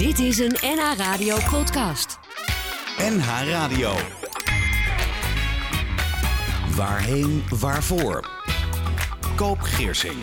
Dit is een NH Radio podcast. NH Radio. Waarheen, waarvoor? Koop Geersing.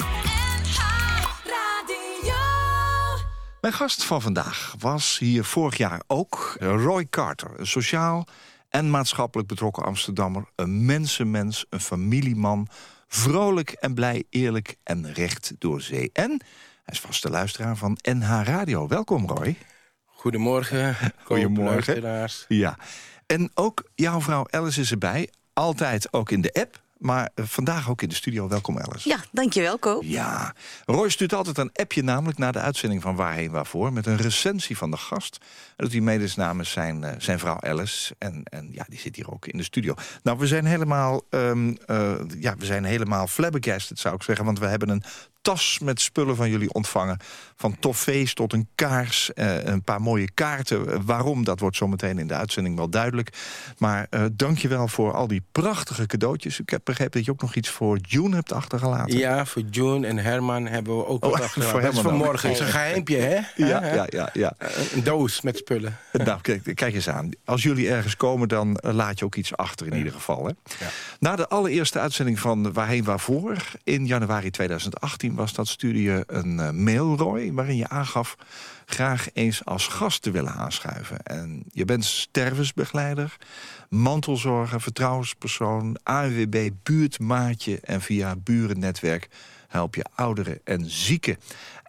Mijn gast van vandaag was hier vorig jaar ook Roy Carter. Een sociaal en maatschappelijk betrokken Amsterdammer. Een mensenmens, een familieman. Vrolijk en blij, eerlijk en recht door zee. En hij is vaste luisteraar van NH Radio. Welkom Roy. Goedemorgen. Goedemorgen. luisteraars. Ja. En ook jouw vrouw Alice is erbij. Altijd ook in de app. Maar vandaag ook in de studio. Welkom Alice. Ja, dankjewel, Ko. Ja, Roy stuurt altijd een appje namelijk na de uitzending van Waarheen Waarvoor... met een recensie van de gast. En doet hij mede namens zijn, eh, zijn vrouw Alice. En, en ja, die zit hier ook in de studio. Nou, we zijn helemaal, ehm, eh, ja, we zijn helemaal flabbergasted, zou ik zeggen. Want we hebben een tas met spullen van jullie ontvangen. Van toffees tot een kaars, eh, een paar mooie kaarten. Eh, waarom, dat wordt zometeen in de uitzending wel duidelijk. Maar eh, dank je wel voor al die prachtige cadeautjes. Ik heb begrepen dat je ook nog iets voor June hebt achtergelaten. Ja, voor June en Herman hebben we ook Oh, wat voor achtergelaten. Dat is vanmorgen. Het is een geheimpje, hè? Ja, ja, ja, ja. Een doos met spullen. Nou, kijk, kijk eens aan. Als jullie ergens komen, dan eh, laat je ook iets achter in ieder geval. Hè? Ja. Na de allereerste uitzending van Waarheen Waarvoor... in januari 2018 was dat studie een eh, mail, Roy... waarin je aangaf graag eens als gast te willen aanschuiven. En je bent stervensbegeleider, mantelzorger, vertrouwenspersoon... ANWB, buurtmaatje en via Burennetwerk help je ouderen en zieken.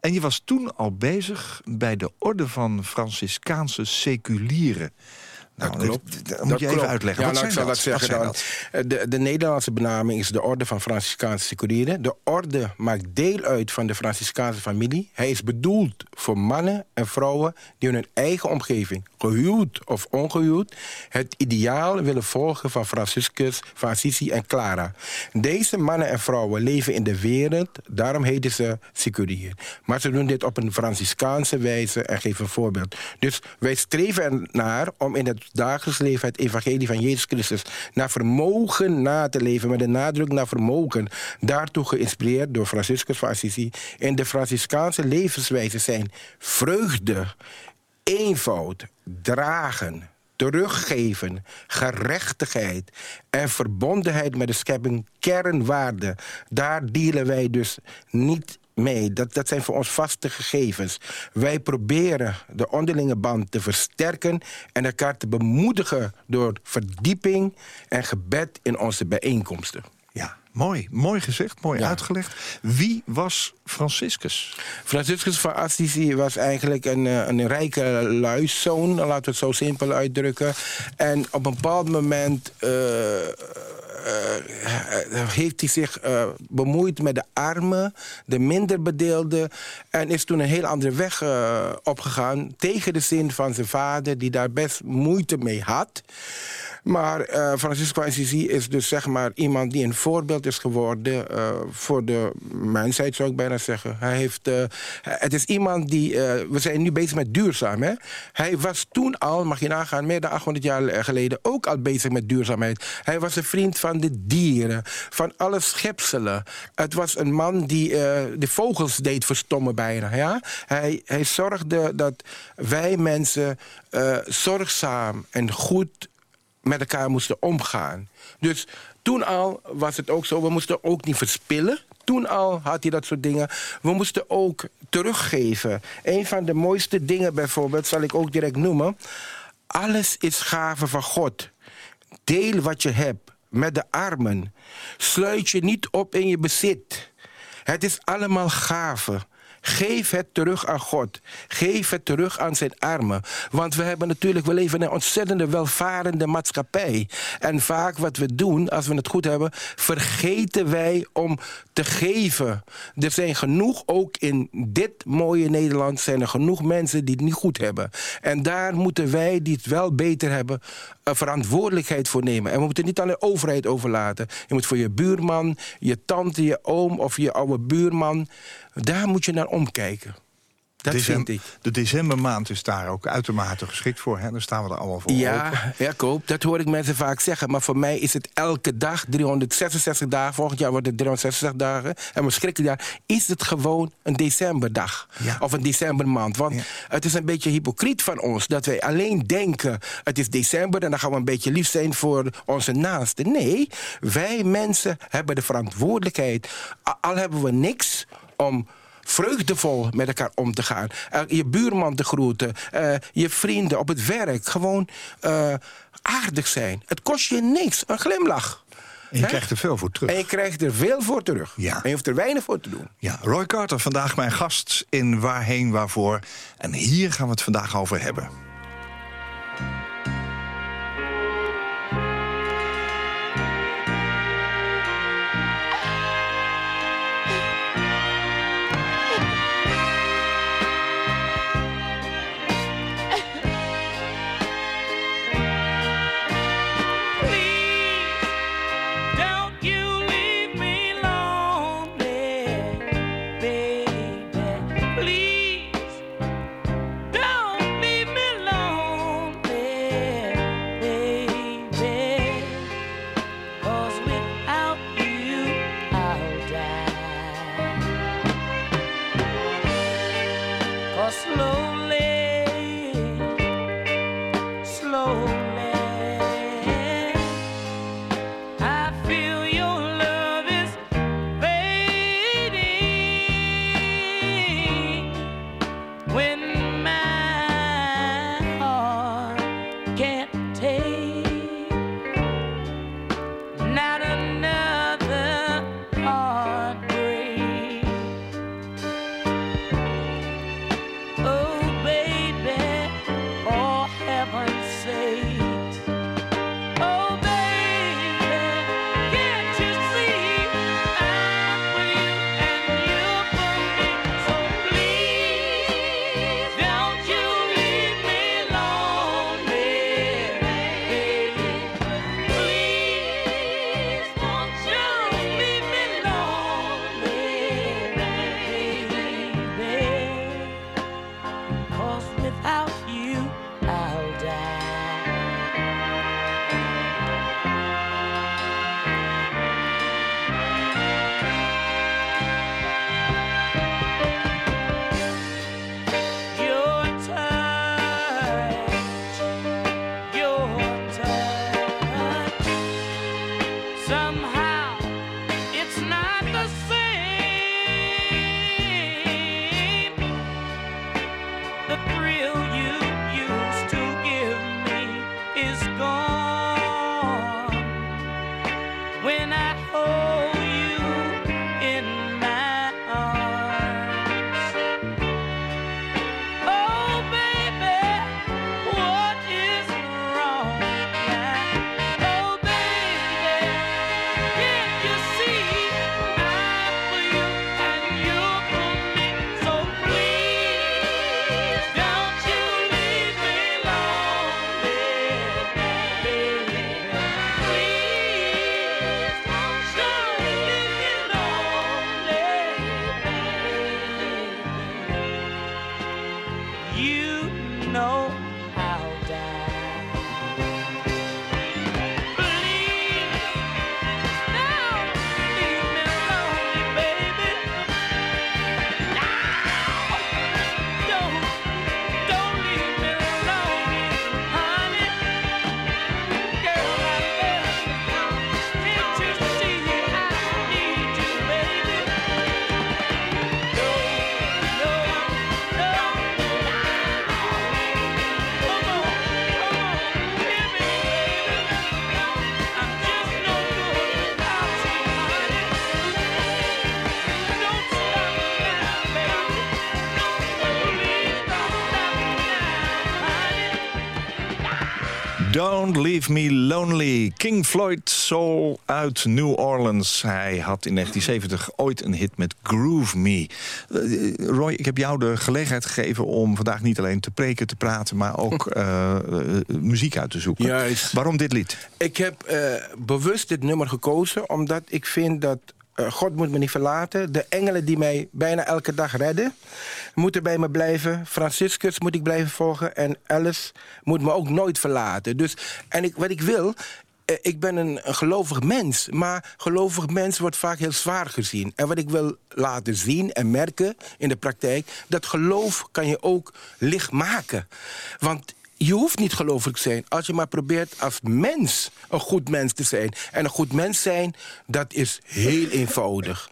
En je was toen al bezig bij de Orde van Franciscaanse Seculieren. Nou, Dat klopt. Dat, moet je even uitleggen. Ja, Wat nou, ik zal dat zeggen dan. De, de Nederlandse benaming is de Orde van Franciscaanse Seculieren. De orde maakt deel uit van de Franciscaanse familie. Hij is bedoeld voor mannen en vrouwen die in hun eigen omgeving, gehuwd of ongehuwd, het ideaal willen volgen van Franciscus, van Assisi en Clara. Deze mannen en vrouwen leven in de wereld, daarom heten ze seculier. Maar ze doen dit op een Franciscaanse wijze en geven een voorbeeld. Dus wij streven ernaar om in het dagelijks leven het evangelie van Jezus Christus naar vermogen na te leven, met een nadruk naar vermogen. Daartoe geïnspireerd door Franciscus van Assisi. In de Franciscaanse levenswijze zijn vreugde, eenvoud, dragen, teruggeven, gerechtigheid en verbondenheid met de schepping kernwaarden. Daar dealen wij dus niet mee. Dat, dat zijn voor ons vaste gegevens. Wij proberen de onderlinge band te versterken en elkaar te bemoedigen door verdieping en gebed in onze bijeenkomsten. Ja, mooi. Mooi gezegd, mooi Ja. uitgelegd. Wie was Franciscus? Franciscus van Assisi was eigenlijk een, eh, een rijke luiszoon, laten we het zo simpel uitdrukken. En op een bepaald moment eh, heeft hij zich eh, bemoeid met de armen, de minder bedeelden. En is toen een heel andere weg eh, opgegaan tegen de zin van zijn vader, die daar best moeite mee had. Maar eh Francisco Assisi is dus zeg maar iemand die een voorbeeld is geworden eh, voor de mensheid, zou ik bijna zeggen. Hij heeft, eh, het is iemand die, we zijn nu bezig met duurzaam. Hè? Hij was toen al, mag je nagaan, meer dan 800 jaar geleden ook al bezig met duurzaamheid. Hij was een vriend van de dieren, van alle schepselen. Het was een man die de vogels deed verstommen bijna. Ja? Hij, hij zorgde dat wij mensen zorgzaam en goed met elkaar moesten omgaan. Dus toen al was het ook zo, we moesten ook niet verspillen. Toen al had hij dat soort dingen. We moesten ook teruggeven. Een van de mooiste dingen bijvoorbeeld, zal ik ook direct noemen. Alles is gave van God. Deel wat je hebt met de armen. Sluit je niet op in je bezit. Het is allemaal gave. Geef het terug aan God. Geef het terug aan zijn armen. Want we hebben natuurlijk, we leven een ontzettende welvarende maatschappij. En vaak wat we doen, als we het goed hebben, vergeten wij om te geven. Er zijn genoeg, ook in dit mooie Nederland, zijn er genoeg mensen die het niet goed hebben. En daar moeten wij, die het wel beter hebben, een verantwoordelijkheid voor nemen. En we moeten het niet aan de overheid overlaten. Je moet voor je buurman, je tante, je oom of je oude buurman, daar moet je naar omkijken. Dat vind ik. De decembermaand is daar ook uitermate geschikt voor. Hè? Daar staan we er allemaal voor open. Ja, ja, koop. Dat hoor ik mensen vaak zeggen. Maar voor mij is het elke dag, 366 dagen. Volgend jaar wordt het 366 dagen. En een schrikkelijk jaar. Is het gewoon een decemberdag. Ja. Of een decembermaand. Want Ja. het is een beetje hypocriet van ons. Dat wij alleen denken, het is december. En dan gaan we een beetje lief zijn voor onze naasten. Nee, wij mensen hebben de verantwoordelijkheid. Al hebben we niks om vreugdevol met elkaar om te gaan. Eh, je buurman te groeten, eh, je vrienden op het werk. Gewoon eh, aardig zijn. Het kost je niks, een glimlach. En je krijgt er veel voor terug. En je krijgt er veel voor terug. Ja. En je hoeft er weinig voor te doen. Ja, Roy Carter, vandaag mijn gast in Waarheen Waarvoor. En hier gaan we het vandaag over hebben. Leave Me Lonely. King Floyd Soul uit New Orleans. Hij had in 1970 ooit een hit met Groove Me. Eh, Roy, ik heb jou de gelegenheid gegeven om vandaag niet alleen te preken, te praten... maar ook eh, eh, muziek uit te zoeken. Juist. Waarom dit lied? Ik heb bewust dit nummer gekozen omdat ik vind dat God moet me niet verlaten. De engelen die mij bijna elke dag redden, moeten bij me blijven. Franciscus moet ik blijven volgen. En Alice moet me ook nooit verlaten. Dus, en ik, wat ik wil, eh, ik ben een, een gelovig mens, maar gelovig mens wordt vaak heel zwaar gezien. En wat ik wil laten zien en merken in de praktijk, dat geloof kan je ook licht maken. Want je hoeft niet gelovig te zijn als je maar probeert als mens een goed mens te zijn. En een goed mens zijn, dat is heel eenvoudig.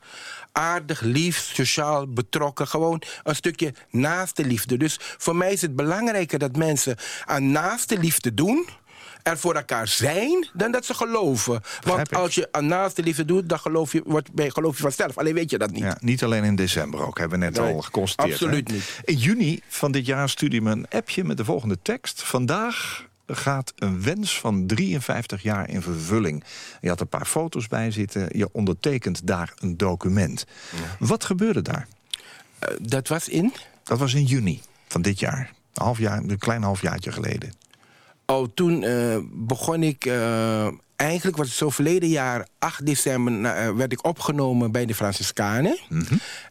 Aardig, lief, sociaal, betrokken. Gewoon een stukje naaste liefde. Dus voor mij is het belangrijker dat mensen aan naaste liefde doen er voor elkaar zijn, dan dat ze geloven. Want als je aan naaste liefde doet, dan geloof je, wordt, geloof je vanzelf. Alleen weet je dat niet. Ja, niet alleen in december ook, hebben we net Nee, al geconstateerd. absoluut hè? niet. In juni van dit jaar stuurde me een appje met de volgende tekst. Vandaag gaat een wens van 53 jaar in vervulling. Je had een paar foto's bij zitten. Je ondertekent daar een document. Wat gebeurde daar? Eh, dat was in... Dat was in juni van dit jaar. Een, half jaar, een klein halfjaartje geleden. Oh, toen eh, begon ik. eh, eigenlijk was het zo verleden jaar, 8 december, eh, werd ik opgenomen bij de Franciscanen.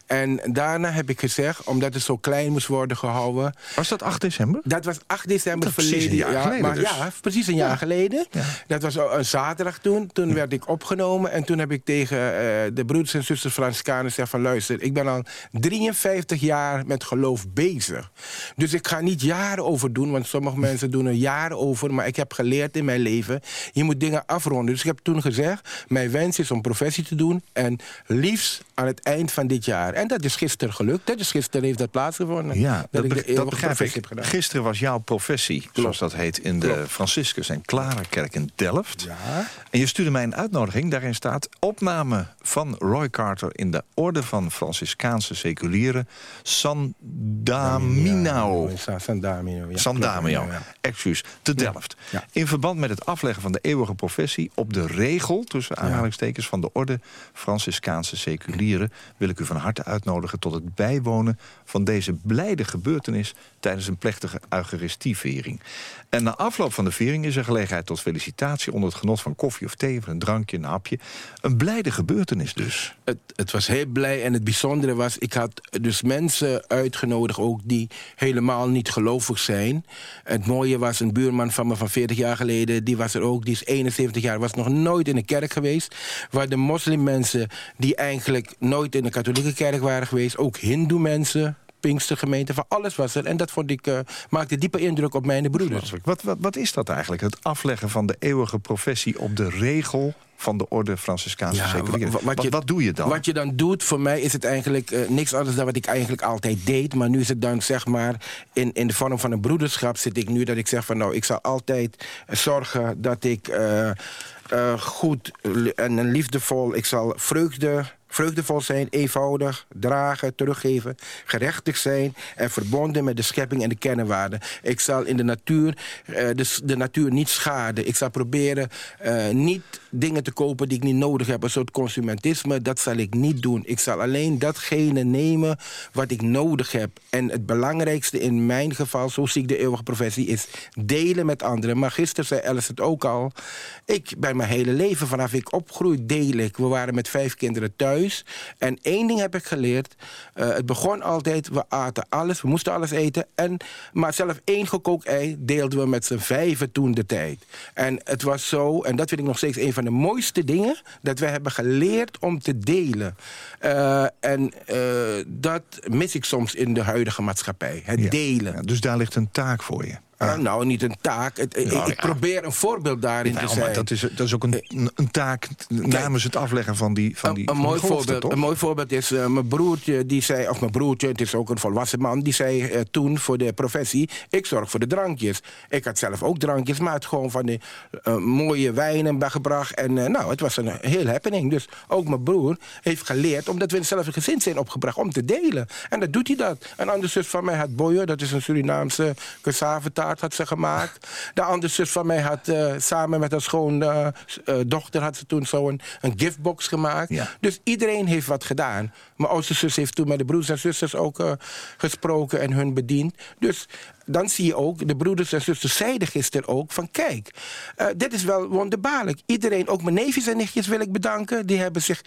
En daarna heb ik gezegd, omdat het zo klein moest worden gehouden. Was dat 8 december? Dat was 8 december verleden een jaar geleden Maar dus. ja, precies een jaar geleden. Dat was een zaterdag toen. Toen werd ik opgenomen. En toen heb ik tegen eh, de broeders en zusters Franciscanen gezegd van... luister, ik ben al 53 jaar met geloof bezig. Dus ik ga niet jaren over doen. Want sommige mensen doen er jaren over. Maar ik heb geleerd in mijn leven... je moet dingen afronden. Dus ik heb toen gezegd... mijn wens is om professie te doen. En liefst aan het eind van dit jaar. En dat is gisteren gelukt. Dat is gisteren heeft dat plaatsgevonden. Ja, dat, ik be- de dat begrijp ik. Gisteren was jouw professie, zoals dat heet... in de Klopt. Franciscus en Clara-kerk in Delft. Ja. En je stuurde mij een uitnodiging. Daarin staat opname van Roy Carter... in de orde van Franciscaanse seculieren. San Damiano. Ja, San Damiano. Ja, San klopt. Damiano, Ja, excuus, te Delft. In verband met het afleggen van de eeuwige professie... op de regel, tussen aanhalingstekens, van de orde Franciscaanse seculieren... wil ik u van harte uitnodigen tot het bijwonen... van deze blijde gebeurtenis tijdens een plechtige eucharistieviering. En na afloop van de viering is er gelegenheid tot felicitatie... onder het genot van koffie of thee, of een drankje, een hapje. Een blijde gebeurtenis dus. Het, het was heel blij en het bijzondere was... ik had dus mensen uitgenodigd ook die helemaal niet gelovig zijn. Het mooie was, een buurman van me van 40 jaar geleden... die was er ook, die is 71 jaar, was nog nooit in de kerk geweest. Waar de moslimmensen die eigenlijk nooit in de katholieke kerk waren geweest... ook hindoe mensen... Pinkstergemeente, van alles was er. En dat vond ik, eh, maakte diepe indruk op mijn broeders. Wat, wat, wat is dat eigenlijk? Het afleggen van de eeuwige professie op de regel van de orde Franciscaanse Ja, Wat, wat, doe je dan? Wat je dan doet, voor mij is het eigenlijk eh, niks anders dan wat ik eigenlijk altijd deed. Maar nu is het dan zeg maar in, in de vorm van een broederschap zit ik nu dat ik zeg van nou, ik zal altijd eh, zorgen dat ik goed li- en en liefdevol, ik zal vreugde. Vreugdevol zijn, eenvoudig, dragen, teruggeven, gerechtig zijn en verbonden met de schepping en de kernwaarden. Ik zal in de natuur eh, de, natuur niet schaden. Ik zal proberen eh, niet dingen te kopen die ik niet nodig heb. Een soort consumentisme, dat zal ik niet doen. Ik zal alleen datgene nemen wat ik nodig heb. En het belangrijkste in mijn geval, zo zie ik de eeuwige professie, is delen met anderen. Maar gisteren zei Alice het ook al. Ik ben mijn hele leven, vanaf ik opgroei, deel ik. We waren met vijf kinderen thuis. En één ding heb ik geleerd. Eh, het begon altijd, we aten alles, we moesten alles eten. En, maar zelf één gekookt ei deelden we met z'n vijven toen de tijd. En het was zo, en dat vind ik nog steeds een van de mooiste dingen... dat we hebben geleerd om te delen. Eh, en eh, dat mis ik soms in de huidige maatschappij. Het Ja. delen. Ja, dus daar ligt een taak voor je. Ah, nou, niet een taak. Het- ik- Nou, ik ja. probeer een voorbeeld daarin Nou, te maar zijn. dat, is, dat is ook een, een, een taak namens het afleggen van die, van die, een, een van mooi voorbeeld, toch? een mooi voorbeeld is eh, mijn broertje, die zei, of mijn broertje, het is ook een volwassen man, die zei eh, toen voor de professie: Ik zorg voor de drankjes. Ik had zelf ook drankjes, maar het gewoon van eh, mooie wijnen gebracht. En eh, nou, het was een heel happening. Dus ook mijn broer heeft geleerd, omdat we in hetzelfde gezin zijn opgebracht, om te delen. En dat doet hij dat. Een andere zus van mij had boyo, dat is een Surinaamse cassavetaart. Had ze gemaakt. De andere zus van mij had eh, samen met haar schoondochter... had ze toen zo'n een giftbox gemaakt. Ja. Dus iedereen heeft wat gedaan. Mijn oudste zus heeft toen met de broers en zusters ook eh, gesproken... en hun bediend. Dus dan zie je ook, de broeders en zusters zeiden gisteren ook... van kijk, eh, dit is wel wonderbaarlijk. Iedereen, ook mijn neefjes en nichtjes wil ik bedanken... die hebben zich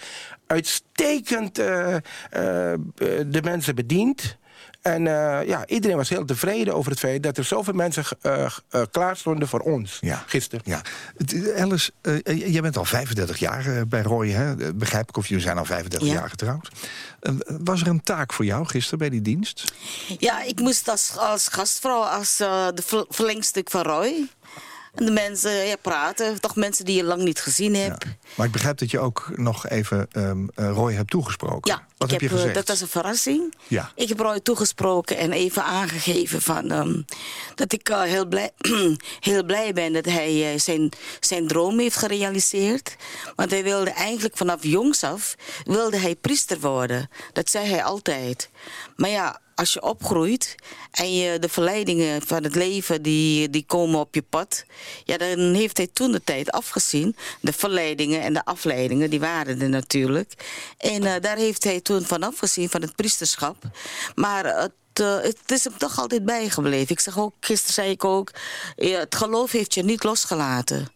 uitstekend eh, eh, de mensen bediend... En eh, ja, iedereen was heel tevreden over het feit dat er zoveel mensen eh, eh, klaar stonden voor ons Ja. gisteren. Ja. Het- Alice, eh, jij bent al 35 jaar eh, bij Roy, hè? Begrijp ik, of jullie zijn al 35 Ja. jaar getrouwd. Eh, was er een taak voor jou gisteren bij die dienst? Ja, ik moest als, als gastvrouw, als eh, de ver- verlengstuk van Roy. En de mensen ja, praten, toch mensen die je lang niet gezien hebt. Ja, Maar ik begrijp dat je ook nog even eh, Roy hebt toegesproken. Wat ik heb je eh, gezegd? dat was een verrassing. Ja. Ik heb Roy toegesproken en even aangegeven van, ehm, dat ik eh, heel, blij, heel blij ben dat hij zijn, zijn droom heeft gerealiseerd. Want hij wilde eigenlijk vanaf jongs af wilde hij priester worden. Dat zei hij altijd. Maar ja, als je opgroeit en je de verleidingen van het leven die, die komen op je pad, ja, dan heeft hij toen de tijd afgezien. De verleidingen en de afleidingen, die waren er natuurlijk. En eh, daar heeft hij toen van afgezien, van het priesterschap. Maar het, eh, het is hem toch altijd bijgebleven. Ik zeg ook, gisteren zei ik ook, het geloof heeft je niet losgelaten.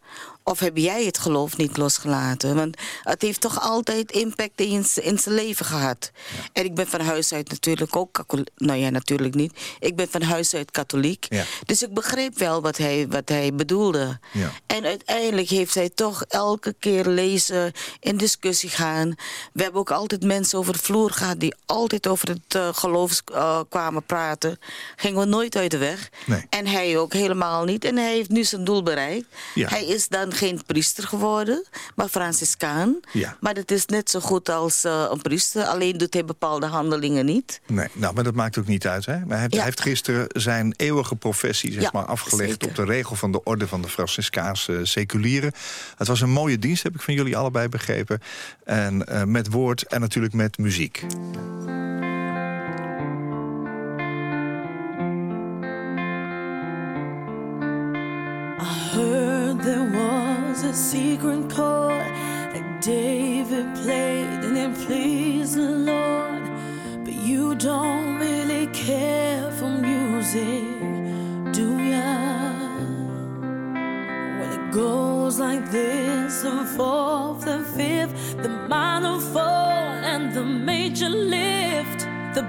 Of heb jij het geloof niet losgelaten? Want het heeft toch altijd impact in, in zijn leven gehad. En ik ben van huis uit natuurlijk ook. Nou ja, natuurlijk niet. Ik ben van huis uit katholiek. Ja. Dus ik begreep wel wat hij, wat hij bedoelde. Ja. En uiteindelijk heeft hij toch elke keer lezen, in discussie gaan. We hebben ook altijd mensen over de vloer gehad... die altijd over het eh, geloof eh, kwamen praten. Gingen we nooit uit de weg. Nee. En hij ook helemaal niet. En hij heeft nu zijn doel bereikt. Hij is dan geen priester geworden, maar Franciscaan. Ja. Maar dat is net zo goed als eh, een priester. Alleen doet hij bepaalde handelingen niet. Nee, nou, maar dat maakt ook niet uit. Hè? Maar hij, heeft- Ja. hij heeft gisteren zijn eeuwige professie zeg Ja, maar, afgelegd... zeker. op de regel van de orde van de Franciscaanse seculieren. Het was een mooie dienst, heb ik van jullie allebei begrepen. En eh, met woord en natuurlijk met muziek. heard there was a secret chord that David played and it pleased the Lord. But you don't really care for music, do ya? When it goes like this, the fourth, the fifth, the minor fall, and the major lift, the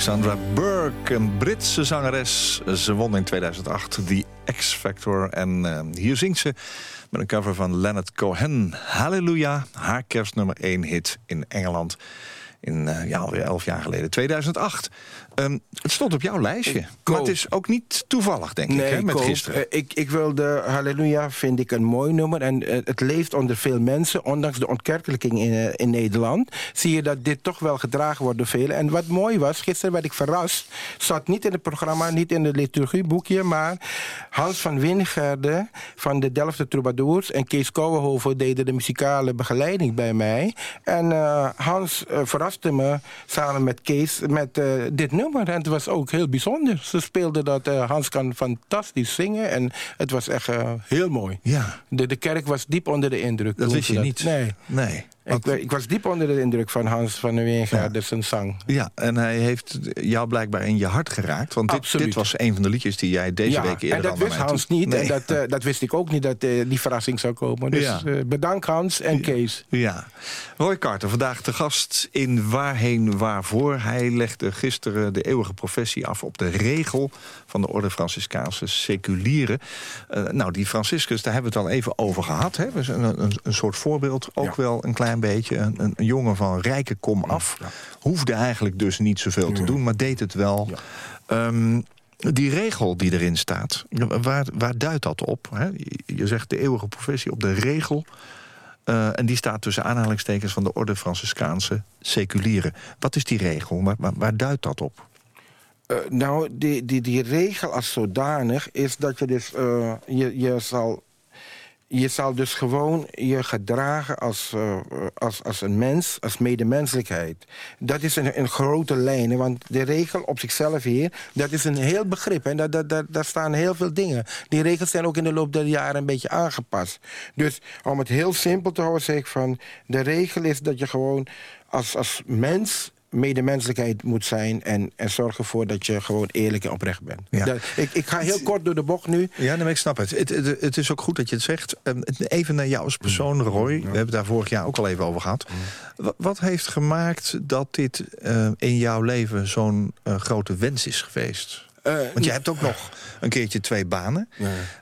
Alexandra Burke, een Britse zangeres. Ze won in 2008 The X Factor. En eh, hier zingt ze met een cover van Leonard Cohen. Halleluja, haar kerstnummer 1 hit in Engeland. In, eh, ja, alweer elf jaar geleden, 2008. Ehm, het stond op jouw lijstje. Maar het is ook niet toevallig, denk ik, hè, met Koop, gisteren. eh, ik, ik wil de Halleluja, vind ik een mooi nummer. En eh, het leeft onder veel mensen. Ondanks de ontkerkelijking in, eh, in Nederland... zie je dat dit toch wel gedragen wordt door velen. En wat mooi was, gisteren werd ik verrast. Zat niet in het programma, niet in het liturgieboekje... maar Hans van Wingerde van de Delftse Troubadours... en Kees Kouwenhoven deden de muzikale begeleiding bij mij. En Hans verraste me samen met Kees met dit nummer. En het was ook heel bijzonder. Ze speelden dat, eh, Hans kan fantastisch zingen. En het was echt eh, heel mooi. Ja, De, de kerk was diep onder de indruk. dat wist je niet. Nee. Nee. Ik, wa- ik was diep onder de indruk van Hans van der Weergaarde zijn zang. Ja, en hij heeft jou blijkbaar in je hart geraakt. Want dit, dit was een van de liedjes die jij deze ja, week eerder en dat wist Hans toe- niet. Nee. En dat, eh, dat wist ik ook niet, dat eh, die verrassing zou komen. Dus Ja. eh, bedankt Hans en Kees. Ja. Roy Carter, vandaag te gast in Waarheen Waarvoor. Hij legde gisteren de eeuwige professie af op de regel van de orde Franciscaanse seculieren. Eh, nou, die Franciscus, daar hebben we het al even over gehad. Hè? We zijn een, een, een soort voorbeeld, ook Ja. wel een klein beetje. Een, een, jongen van rijke kom af. Hoefde eigenlijk dus niet zoveel te doen, maar deed het wel. Ehm, die regel die erin staat, waar, waar duidt dat op? Hè? Je- zegt de eeuwige professie op de regel. Eh, en die staat tussen aanhalingstekens van de orde Franciscaanse seculieren. Wat is die regel? Waar, waar, waar duidt dat op? Eh, nou, die, die, die regel als zodanig is dat je dus... eh, je, je, zal, je zal dus gewoon je gedragen als, eh, als, als een mens, als medemenselijkheid. Dat is een, grote lijn, hè, want de regel op zichzelf hier... dat is een heel begrip en daar, daar, daar staan heel veel dingen. Die regels zijn ook in de loop der jaren een beetje aangepast. Dus om het heel simpel te houden zeg ik van... de regel is dat je gewoon als, als mens medemenselijkheid moet zijn... En, en zorg ervoor dat je gewoon eerlijk en oprecht bent. Ja. Dat- ik, ik ga heel kort door de bocht nu. Ja, nee, ik snap het. Het, het. het is ook goed dat je het zegt. Ehm, Even naar jou als persoon, Roy. We hebben het daar vorig jaar ook al even over gehad. Wa- Wat heeft gemaakt dat dit eh, in jouw leven zo'n eh, grote wens is geweest? Eh, Want je hebt ook nog een keertje twee banen.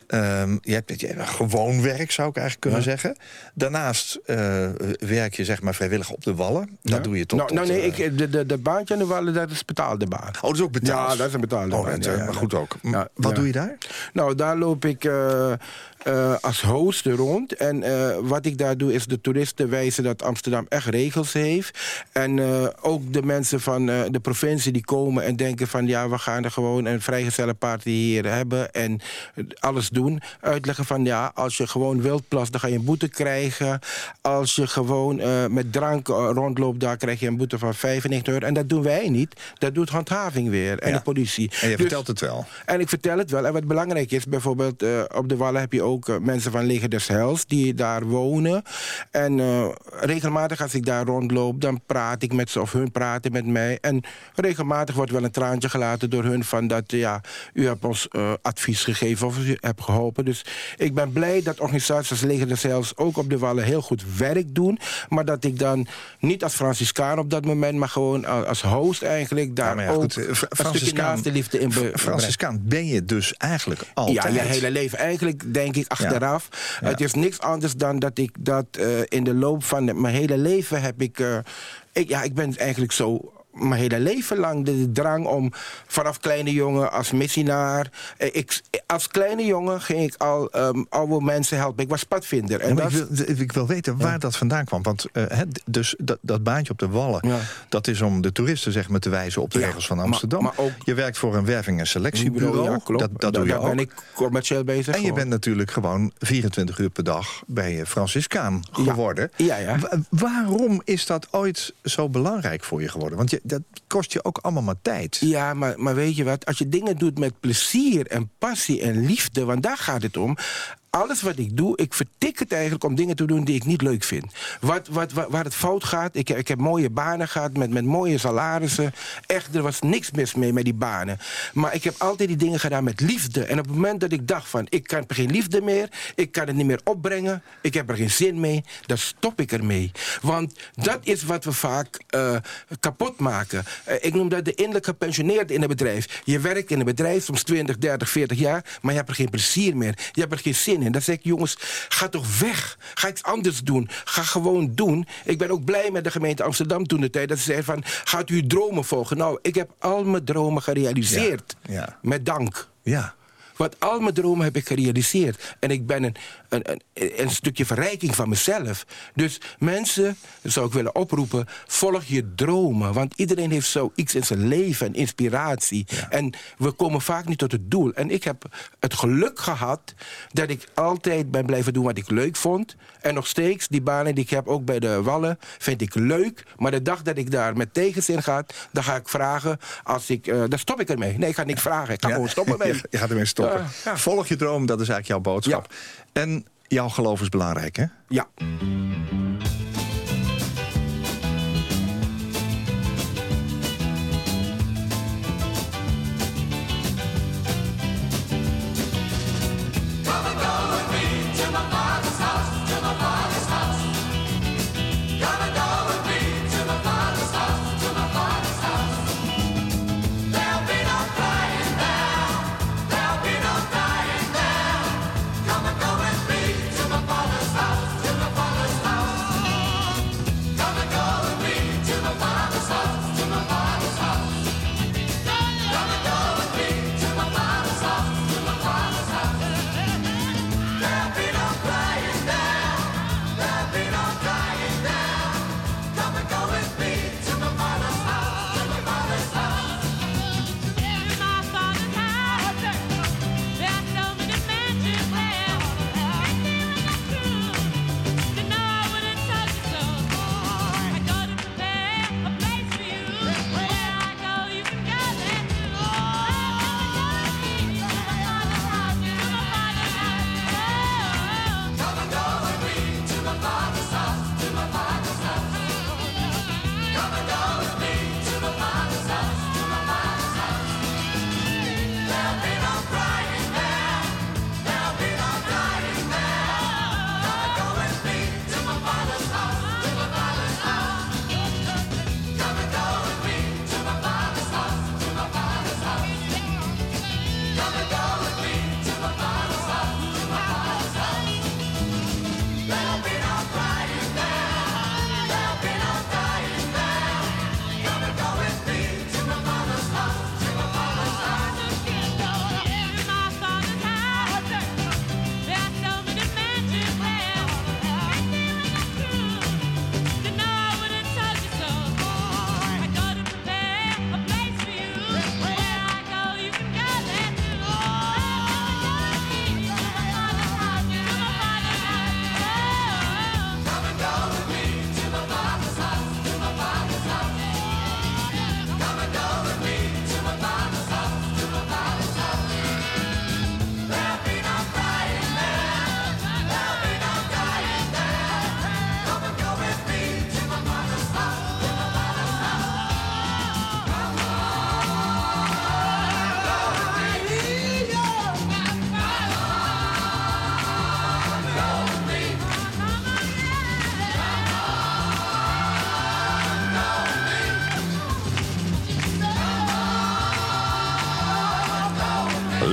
Ehm, je hebt je gewoon werk, zou ik eigenlijk kunnen zeggen. Daarnaast eh, werk je zeg maar vrijwillig op de wallen. Dat doe je tot... Nou, nou nee, eh, ik, de, de, de baantje aan de Wallen, dat is betaalde baan. Oh, dat is ook betaald? Ja, dat is een betaalde Oh, baan. maar goed ook. Wat doe je daar? Nou, daar loop ik eh, als host rond. En eh, wat ik daar doe, is de toeristen wijzen dat Amsterdam echt regels heeft. En eh, ook de mensen van de provincie die komen en denken van... ja, we gaan er gewoon een vrijgezellenparty hier hebben en alles doen. Uitleggen van, ja, als je gewoon wilt plassen, dan ga je een boete krijgen. Als je gewoon met drank rondloopt, daar krijg je een boete van 95 euro. En dat doen wij niet. Dat doet handhaving weer en Ja. de politie. En je Dus- vertelt het wel. en ik vertel het wel. En wat belangrijk is, bijvoorbeeld op de Wallen heb je ook eh, mensen van Leger des Heils die daar wonen. En eh, regelmatig als ik daar rondloop, dan praat ik met ze of hun praten met mij. En regelmatig wordt wel een traantje gelaten door hun van dat, ja, u hebt ons eh, advies gegeven of u hebt geholpen. Dus ik ben blij dat organisaties als Leger des Heils ook op de Wallen heel goed werk doen. Maar dat ik dan niet als Franciscaan op dat moment, maar gewoon als host eigenlijk daar Ja, ja, ook goed, Franciscaan- naaste liefde in. Franciscaan ben je dus eigenlijk altijd. Ja, je hele leven. Eigenlijk denk ik achteraf. Het is niks anders dan dat ik dat eh, in de loop van mijn hele leven heb ik, eh, ik... Ja, ik ben eigenlijk zo mijn hele leven lang de, drang om vanaf kleine jongen als missionaar. eh, Ik, als kleine jongen ging ik al ehm, oude mensen helpen. Ik was padvinder. En Ja, maar dat, ik, wil, ik wil weten waar dat vandaan kwam. Want eh, dus dat, dat baantje op de Wallen... Ja. dat is om de toeristen zeg maar, te wijzen op de regels van Amsterdam. maar ook- je werkt voor een werving- en selectiebureau. klopt. Dat, dat doe je daar ook. ben ik commercieel bezig. En je bent natuurlijk gewoon 24 uur per dag bij Franciscaan geworden. Ja, ja. Wa- waarom is dat ooit zo belangrijk voor je geworden? Want je, dat kost je ook allemaal maar tijd. Ja, maar, maar weet je wat? Als je dingen doet met plezier en passie en liefde... want daar gaat het om. Alles wat ik doe, ik vertik het eigenlijk om dingen te doen die ik niet leuk vind. Wat, wat, waar, het fout gaat, ik, ik heb mooie banen gehad met, met mooie salarissen. Echt, er was niks mis mee met die banen. Maar ik heb altijd die dingen gedaan met liefde. En op het moment dat ik dacht van, ik kan geen liefde meer... ik kan het niet meer opbrengen, ik heb er geen zin mee... dan stop ik ermee. Want dat is wat we vaak eh, kapot maken. Eh, ik noem dat de innerlijk gepensioneerde in een bedrijf. Je werkt in een bedrijf, soms 20, 30, 40 jaar... maar je hebt er geen plezier meer. Je hebt er geen zin in. Dan zeg ik, jongens, ga toch weg. Ga iets anders doen. Ga gewoon doen. Ik ben ook blij met de gemeente Amsterdam toen de tijd... dat ze zeiden van, gaat u dromen volgen? Nou, ik heb al mijn dromen gerealiseerd. Ja, ja. Met dank. Ja. Want al mijn dromen heb ik gerealiseerd. En ik ben een, een, een, een stukje verrijking van mezelf. Dus mensen, zou ik willen oproepen... volg je dromen. Want iedereen heeft zoiets in zijn leven en inspiratie. En we komen vaak niet tot het doel. En ik heb het geluk gehad dat ik altijd ben blijven doen wat ik leuk vond. En nog steeds, die banen die ik heb, ook bij de Wallen, vind ik leuk. Maar de dag dat ik daar met tegenzin ga, dan ga ik vragen... Als ik, eh, dan stop ik ermee. Nee, ik ga niks vragen. Ik ga Ja. gewoon stoppen mee. Je, gaat ermee stoppen. Ja. Volg je droom, dat is eigenlijk jouw boodschap. En jouw geloof is belangrijk, hè? Ja.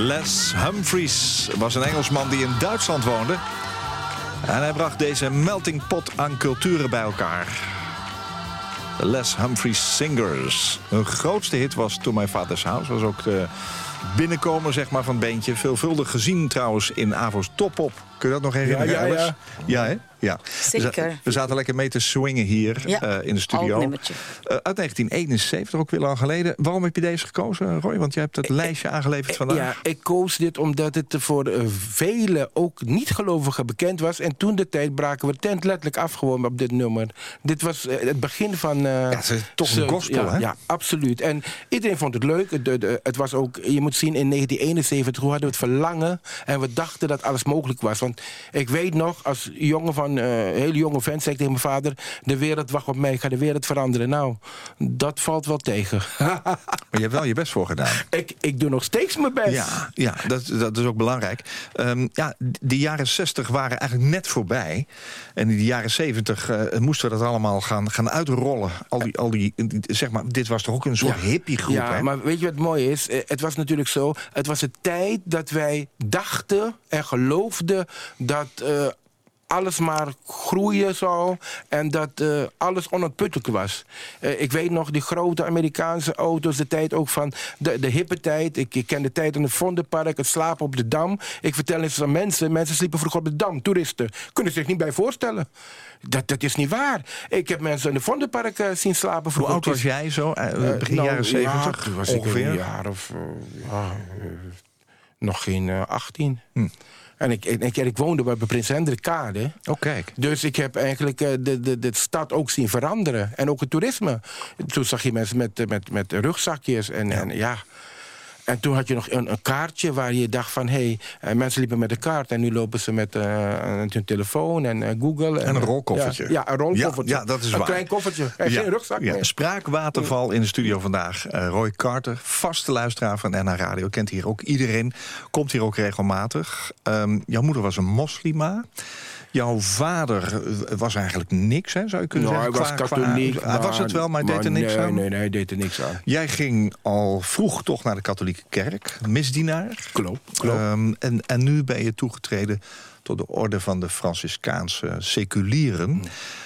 Les Humphries was een Engelsman die in Duitsland woonde. En hij bracht deze melting pot aan culturen bij elkaar. Les Humphries Singers. Hun grootste hit was To My Father's House. Was ook de binnenkomer zeg maar, van het beentje. Veelvuldig gezien trouwens in Avo's Top Op. Kun je dat nog herinneren, Ja, ja, ja. Ja, hè? Ja. Zeker. We, za- we zaten lekker mee te swingen hier Ja, eh, in de studio. Eh, uit 1971, ook weer lang geleden. Waarom heb je deze gekozen, Roy? Want jij hebt het lijstje aangeleverd vandaag. Ja, ik koos dit omdat het voor eh, velen ook niet-gelovigen bekend was. En toen de tijd braken we tent letterlijk af gewoon op dit nummer. Dit was het begin van... eh, het is toch een gospel, ja, hè? Ja, absoluut. En iedereen vond het leuk. Het, het, het was ook, je moet zien in 1971. Hoe hadden we het verlangen en we dachten dat alles mogelijk was. Want ik weet nog, als jongen van, eh hele jonge vent, zei ik tegen mijn vader... de wereld wacht op mij, ik ga de wereld veranderen. Nou, dat valt wel tegen. Maar je hebt wel je best voor gedaan. ik, ik doe nog steeds mijn best. Ja, ja dat, dat is ook belangrijk. Ehm, ja, de jaren 60 waren eigenlijk net voorbij. En in de jaren 70 eh, moesten we dat allemaal gaan, gaan uitrollen. Al die, al die, die- zeg maar, dit was toch ook een soort hippiegroep, Ja, hè? maar weet je wat mooi is? Eh, Het was natuurlijk zo, het was de tijd dat wij dachten en geloofden dat eh, alles maar groeien zou en dat eh, alles onuitputtelijk was. Eh, ik weet nog die grote Amerikaanse auto's, de tijd ook van de, de hippe tijd. Ik, ik ken de tijd in het Vondelpark, het slapen op de Dam. Ik vertel eens aan mensen, mensen sliepen vroeger op de Dam, toeristen. Kunnen zich niet bij voorstellen. Dat, dat is niet waar. Ik heb mensen in de Vondelpark eh, zien slapen Hoe vroeger. oud was jij zo? Begin nou, jaren 70 Ja, was ik ongeveer? een jaar of... nog geen eh, 18. Hm. En ik, ik, ik, woonde bij Prins Hendrikkade. Oh, kijk. Dus ik heb eigenlijk eh, de, de, de stad ook zien veranderen. En ook het toerisme. Toen zag je mensen met, met, met rugzakjes. En ja. En, ja. En toen had je nog een, een kaartje waar je dacht van... hé, hey, mensen liepen met een kaart en nu lopen ze met eh, hun telefoon en eh, Google. En een rolkoffertje. Ja, ja, een rolkoffertje. Ja, ja, dat is een waar. klein koffertje. En geen rugzak ja. meer. Spraakwaterval in de studio vandaag. Eh, Roy Carter, vaste luisteraar van NH Radio. Kent hier ook iedereen. Komt hier ook regelmatig. Ehm, jouw moeder was een moslima. Jouw vader eh, was eigenlijk niks, hè, zou je kunnen Nou, hij zeggen. was qua- qua- katholiek. hij was het wel, maar hij deed er niks nee, aan. Nee, nee, hij deed er niks aan. Jij ging al vroeg toch naar de katholieke kerk. Misdienaar. Klopt, klopt. Ehm, en, en nu ben je toegetreden tot de orde van de Franciscaanse seculieren. Hmm.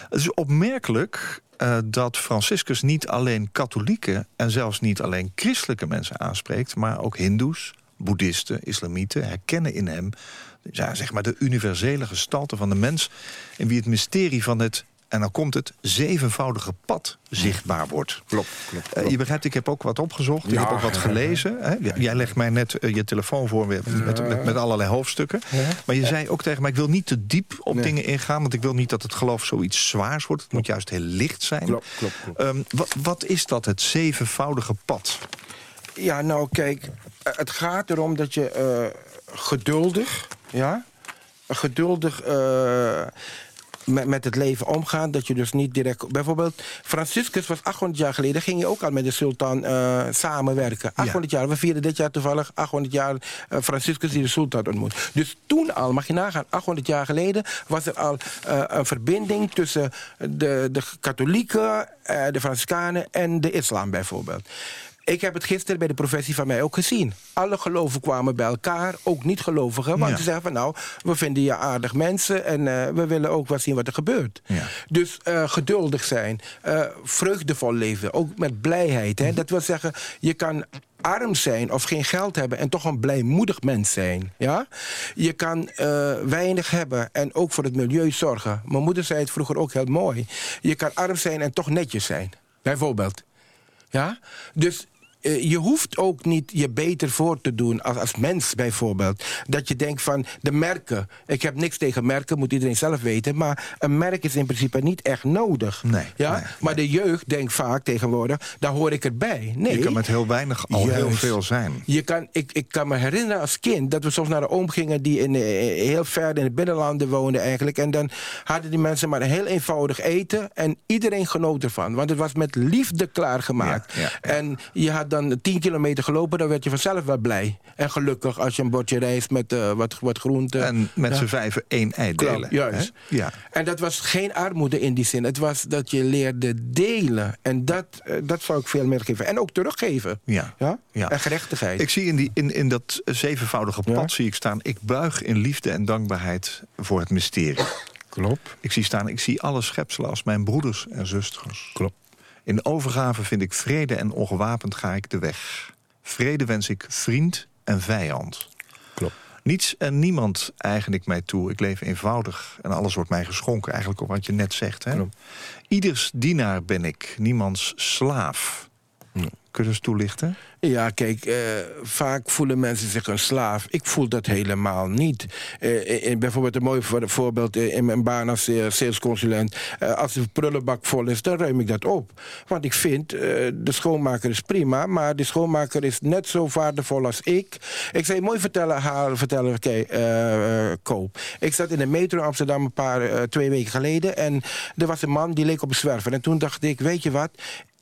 Het is opmerkelijk eh, dat Franciscus niet alleen katholieke... en zelfs niet alleen christelijke mensen aanspreekt... maar ook hindoes, boeddhisten, islamieten herkennen in hem... Ja, zeg maar de universele gestalte van de mens... in wie het mysterie van het, en dan komt het, zevenvoudige pad zichtbaar wordt. Klopt, klopt. Eh, je begrijpt, ik heb ook wat opgezocht. Ik heb ook wat gelezen. Hè? Jij legt mij net eh, je telefoon voor met, met, met, met allerlei hoofdstukken. Maar je zei ook tegen mij, ik wil niet te diep op Nee. dingen ingaan... want ik wil niet dat het geloof zoiets zwaars wordt. Het moet juist heel licht zijn. Klopt, klopt, klopt. Ehm, wat, is dat, het zevenvoudige pad? Ja, nou kijk, eh, het gaat erom dat je eh, geduldig, ja, geduldig eh, met, met het leven omgaat. Dat je dus niet direct, bijvoorbeeld, Franciscus was 800 jaar geleden, ging je ook al met de sultan eh, samenwerken. 800 jaar, we vieren dit jaar toevallig 800 jaar eh, Franciscus die de sultan ontmoet. Dus toen al, mag je nagaan, 800 jaar geleden was er al een verbinding tussen de, de katholieken, de Franciscanen en de islam bijvoorbeeld. Ik heb het gisteren bij de professie van mij ook gezien. Alle geloven kwamen bij elkaar, ook niet-gelovigen. Want Ja. ze zeggen van nou, we vinden je aardig mensen... en eh, we willen ook wel zien wat er gebeurt. Ja. Dus eh, geduldig zijn, eh, vreugdevol leven, ook met blijheid. Hè? Dat wil zeggen, je kan arm zijn of geen geld hebben... en toch een blijmoedig mens zijn. Ja? Je kan weinig hebben en ook voor het milieu zorgen. Mijn moeder zei het vroeger ook heel mooi. Je kan arm zijn en toch netjes zijn, bijvoorbeeld. Ja? Dus je hoeft ook niet je beter voor te doen als, als mens bijvoorbeeld. Dat je denkt van de merken. Ik heb niks tegen merken, moet iedereen zelf weten. Maar een merk is in principe niet echt nodig. Nee, ja? nee, maar de jeugd denkt vaak tegenwoordig, daar hoor ik erbij. Nee. Je kan met heel weinig al heel veel zijn. Je kan, ik, ik kan me herinneren als kind dat we soms naar een oom gingen die in, eh, heel ver in de binnenlanden woonde eigenlijk. En dan hadden die mensen maar een heel eenvoudig eten en iedereen genoot ervan. Want het was met liefde klaargemaakt. Ja, ja, ja. En je had dan 10 kilometer gelopen, dan werd je vanzelf wel blij. En gelukkig als je een bordje rijst met eh, wat, wat groente. En met Ja. z'n vijven één ei Klopt, delen. juist. hè? Ja. En dat was geen armoede in die zin. Het was dat je leerde delen. En dat, eh, dat zou ik veel meer geven. En ook teruggeven. Ja. Ja? Ja. En gerechtigheid. Ik zie in, die, in, in dat zevenvoudige pad Ja. zie ik staan... ik buig in liefde en dankbaarheid voor het mysterie. Klopt. Ik zie staan, ik zie alle schepselen als mijn broeders en zusters. Klopt. In overgave vind ik vrede en ongewapend ga ik de weg. Vrede wens ik vriend en vijand. Klopt. Niets en niemand eigen ik mij toe. Ik leef eenvoudig en alles wordt mij geschonken. Eigenlijk op wat je net zegt. Hè? Klopt. Ieders dienaar ben ik, niemands slaaf. Kun je eens toelichten? Ja, kijk, eh, vaak voelen mensen zich een slaaf. Ik voel dat helemaal niet. Eh, in- bijvoorbeeld een mooi voor- voorbeeld eh, in mijn baan als eh, salesconsulent. Eh, als de prullenbak vol is, dan ruim ik dat op. Want ik vind, eh, de schoonmaker is prima... maar de schoonmaker is net zo waardevol als ik. Ik je mooi vertellen, haar, vertellen eh, eh, Koop. Ik zat in de metro Amsterdam een paar, eh, twee weken geleden... en er was een man die leek op een zwerver. En toen dacht ik, weet je wat...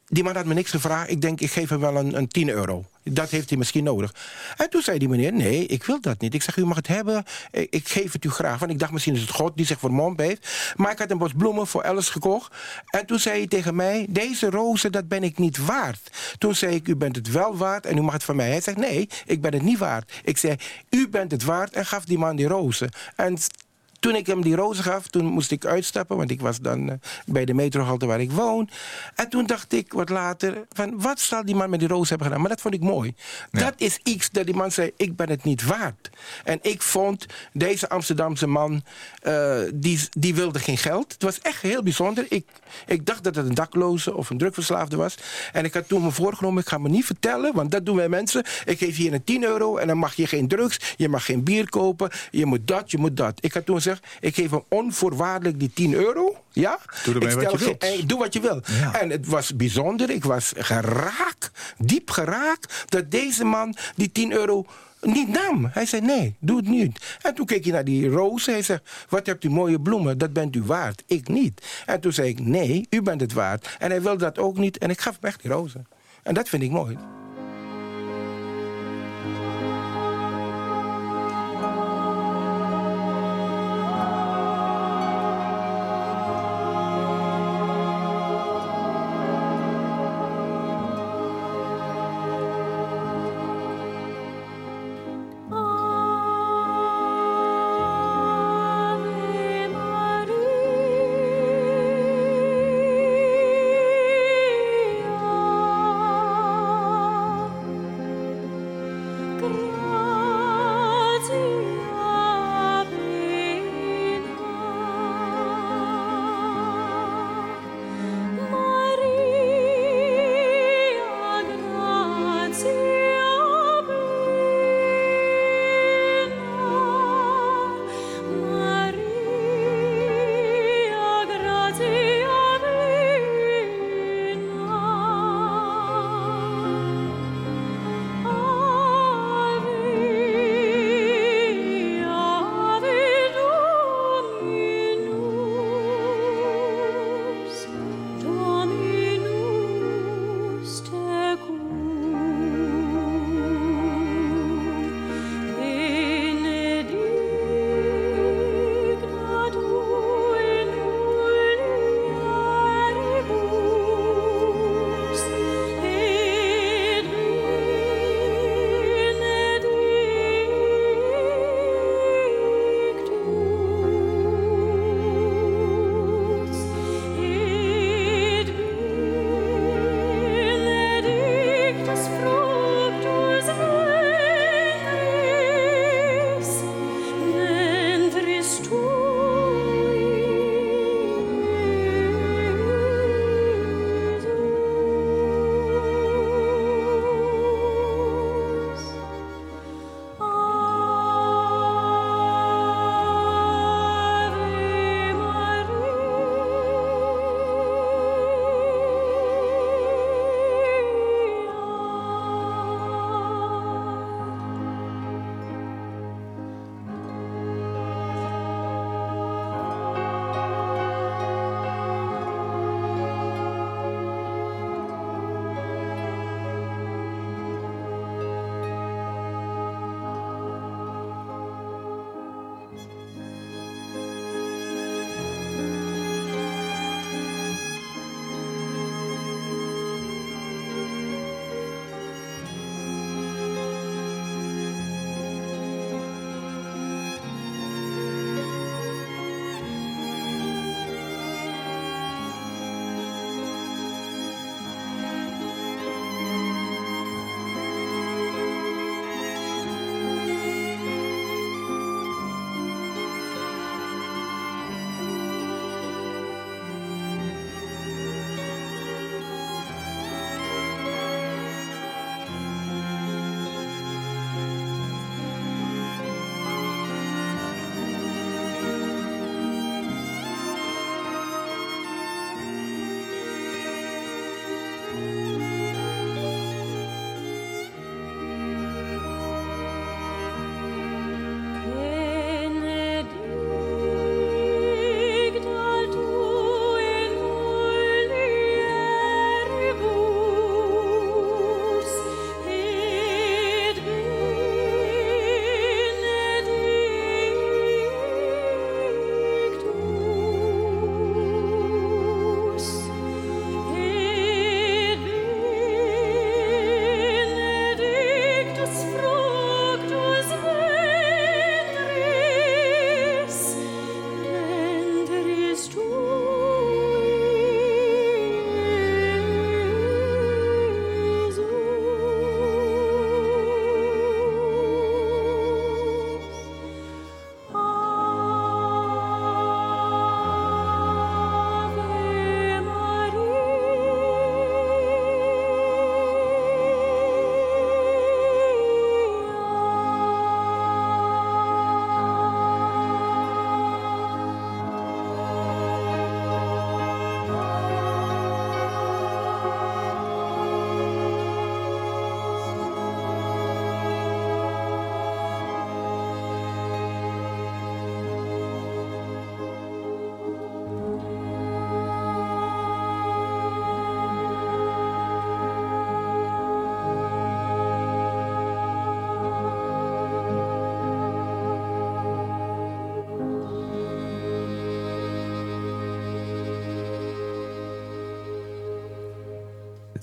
Die man had me niks gevraagd. Ik denk, ik geef hem wel een, een 10 euro. Dat heeft hij misschien nodig. En toen zei die meneer, nee, ik wil dat niet. Ik zeg, u mag het hebben. Ik, ik geef het u graag. Want ik dacht, misschien is het God die zich vermomd heeft. Maar ik had een bos bloemen voor Alice gekocht. En toen zei hij tegen mij, deze rozen, dat ben ik niet waard. Toen zei ik, u bent het wel waard en u mag het van mij. Hij zegt, nee, ik ben het niet waard. Ik zei, u bent het waard en gaf die man die rozen. En toen ik hem die rozen gaf, toen moest ik uitstappen... want ik was dan eh, bij de metrohalte waar ik woon. En toen dacht ik wat later, van, wat zal die man met die rozen hebben gedaan? Maar dat vond ik mooi. Dat is iets dat die man zei, ik ben het niet waard. En ik vond, deze Amsterdamse man, eh, die, die wilde geen geld. Het was echt heel bijzonder. Ik, ik dacht dat het een dakloze of een drugverslaafde was. En ik had toen me voorgenomen, ik ga me niet vertellen... want dat doen wij mensen. Ik geef hier een 10 euro en dan mag je geen drugs... je mag geen bier kopen, je moet dat, je moet dat. Ik had toen ik geef hem onvoorwaardelijk die 10 euro. Ja? Doe ermee Ik wat je stel wilt. eh, Doe wat je wil. Ja. En het was bijzonder. Ik was geraakt, diep geraakt... dat deze man die 10 euro niet nam. Hij zei, nee, doe het niet. En toen keek hij naar die rozen. Hij zegt, wat hebt u mooie bloemen, dat bent u waard. Ik niet. En toen zei ik, nee, u bent het waard. En hij wilde dat ook niet. En ik gaf hem echt die rozen. En dat vind ik mooi.